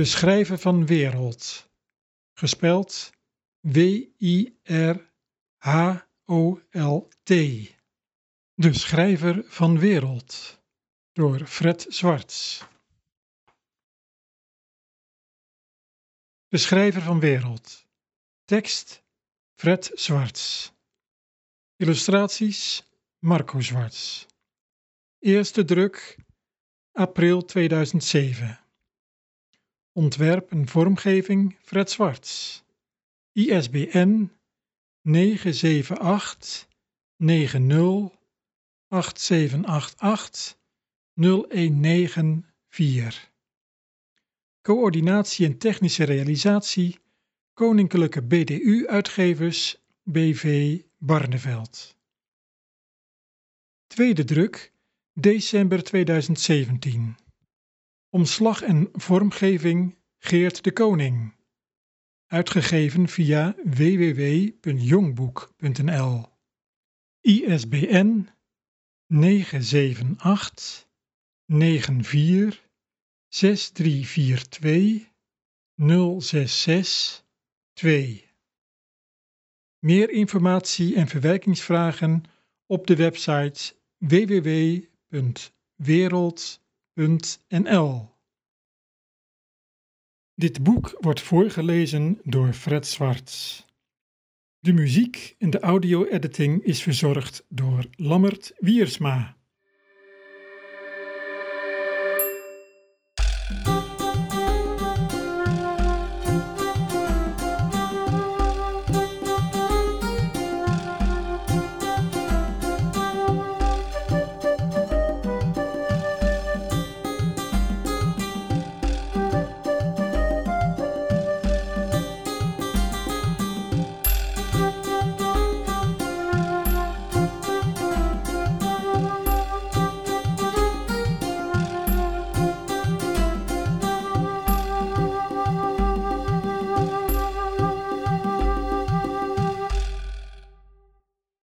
De schrijver van Wereld, gespeld W-I-R-H-O-L-T. De schrijver van Wereld, door Fred Zwarts. De schrijver van Wereld. Tekst Fred Zwarts. Illustraties Marco Zwarts. Eerste druk april 2007. Ontwerp en vormgeving Fred Zwarts. ISBN 978 90 8788 0194. Coördinatie en technische realisatie Koninklijke BDU Uitgevers BV Barneveld. Tweede druk december 2017. Omslag en vormgeving Geert de Koning. Uitgegeven via www.jongboek.nl. ISBN 978 94 6342 066 2. Meer informatie en verwerkingsvragen op de website Dit boek wordt voorgelezen door Fred Zwarts. De muziek en de audio-editing is verzorgd door Lammert Wiersma.